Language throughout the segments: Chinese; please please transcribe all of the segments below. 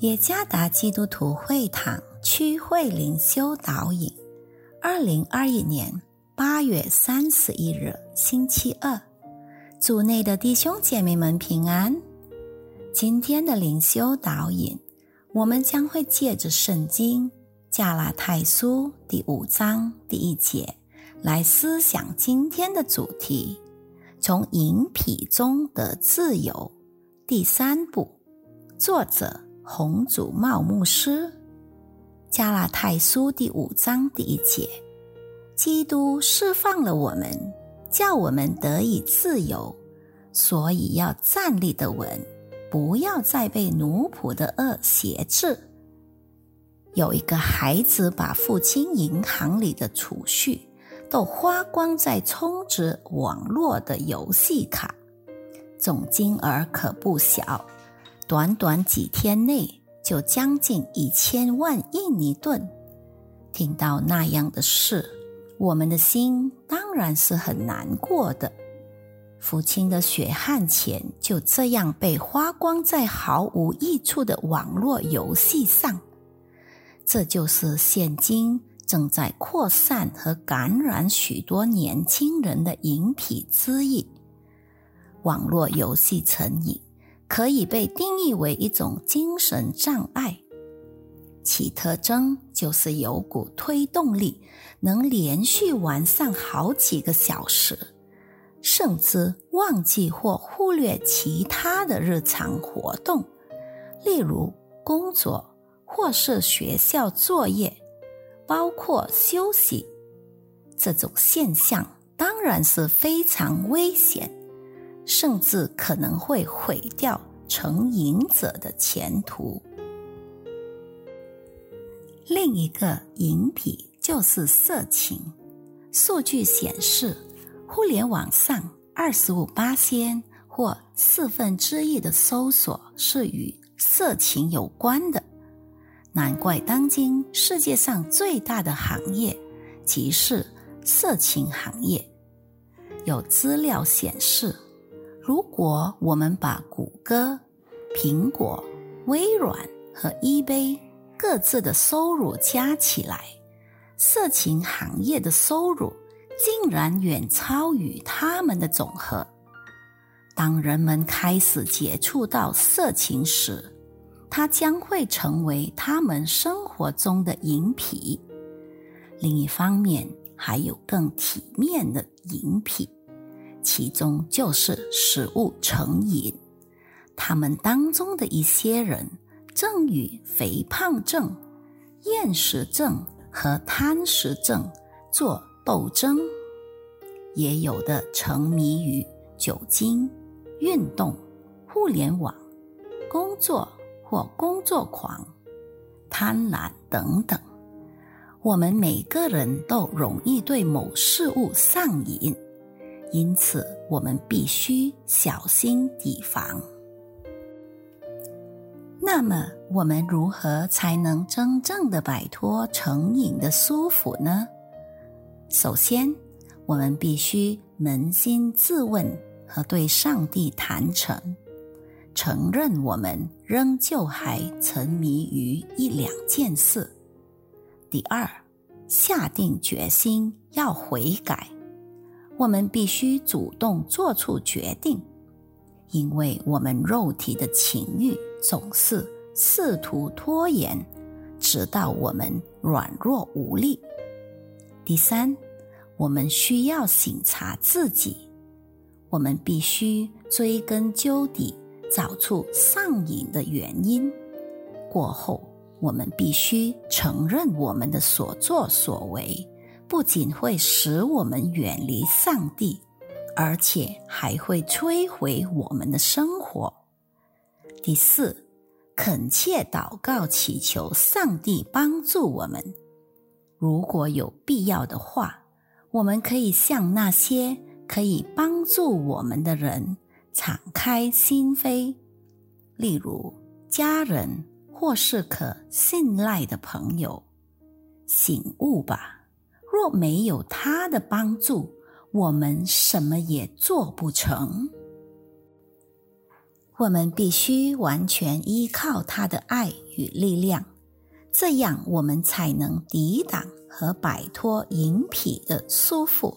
耶加达基督徒会堂区会灵修导引，二零二一年八月三十一日星期二，组内的弟兄姐妹们平安。今天的灵修导引，我们将会借着圣经加拉太书第五章第一节来思想今天的主题：从淫癖中得自由。第三部，作者。红祖茂牧师，加拉太书第五章第一节：基督释放了我们，叫我们得以自由，所以要站立的稳，不要再被奴仆的恶挟制。有一个孩子把父亲银行里的储蓄都花光在充值网络的游戏卡，总金额可不小。短短几天内就将近一千万印尼盾，听到那样的事，我们的心当然是很难过的。父亲的血汗钱就这样被花光在毫无益处的网络游戏上，这就是现今正在扩散和感染许多年轻人的饮品之一——网络游戏成瘾。可以被定义为一种精神障碍，其特征就是有股推动力，能连续玩上好几个小时，甚至忘记或忽略其他的日常活动，例如工作或是学校作业，包括休息。这种现象当然是非常危险。甚至可能会毁掉成瘾者的前途。另一个瘾品就是色情。数据显示，互联网上二十五八仙或四分之一的搜索是与色情有关的。难怪当今世界上最大的行业即是色情行业。有资料显示。如果我们把谷歌、苹果、微软和 eBay 各自的收入加起来，色情行业的收入竟然远超于他们的总和。当人们开始接触到色情时，它将会成为他们生活中的饮品。另一方面，还有更体面的饮品。其中就是食物成瘾，他们当中的一些人正与肥胖症、厌食症和贪食症做斗争，也有的沉迷于酒精、运动、互联网、工作或工作狂、贪婪等等。我们每个人都容易对某事物上瘾。因此，我们必须小心提防。那么，我们如何才能真正的摆脱成瘾的束缚呢？首先，我们必须扪心自问和对上帝坦诚，承认我们仍旧还沉迷于一两件事。第二，下定决心要悔改。我们必须主动做出决定，因为我们肉体的情欲总是试图拖延，直到我们软弱无力。第三，我们需要省察自己，我们必须追根究底，找出上瘾的原因。过后，我们必须承认我们的所作所为。不仅会使我们远离上帝，而且还会摧毁我们的生活。第四，恳切祷告，祈求上帝帮助我们。如果有必要的话，我们可以向那些可以帮助我们的人敞开心扉，例如家人或是可信赖的朋友。醒悟吧！若没有他的帮助，我们什么也做不成。我们必须完全依靠他的爱与力量，这样我们才能抵挡和摆脱淫癖的束缚，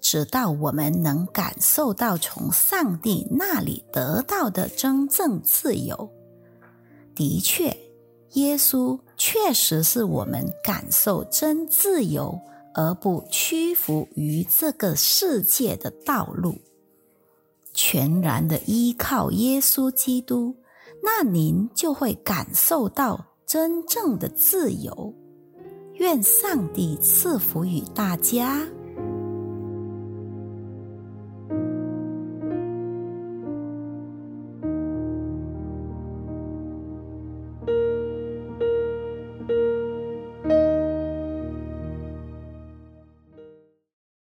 直到我们能感受到从上帝那里得到的真正自由。的确，耶稣确实是我们感受真自由而不屈服于这个世界的道路。全然的依靠耶稣基督，那您就会感受到真正的自由。愿上帝赐福于大家。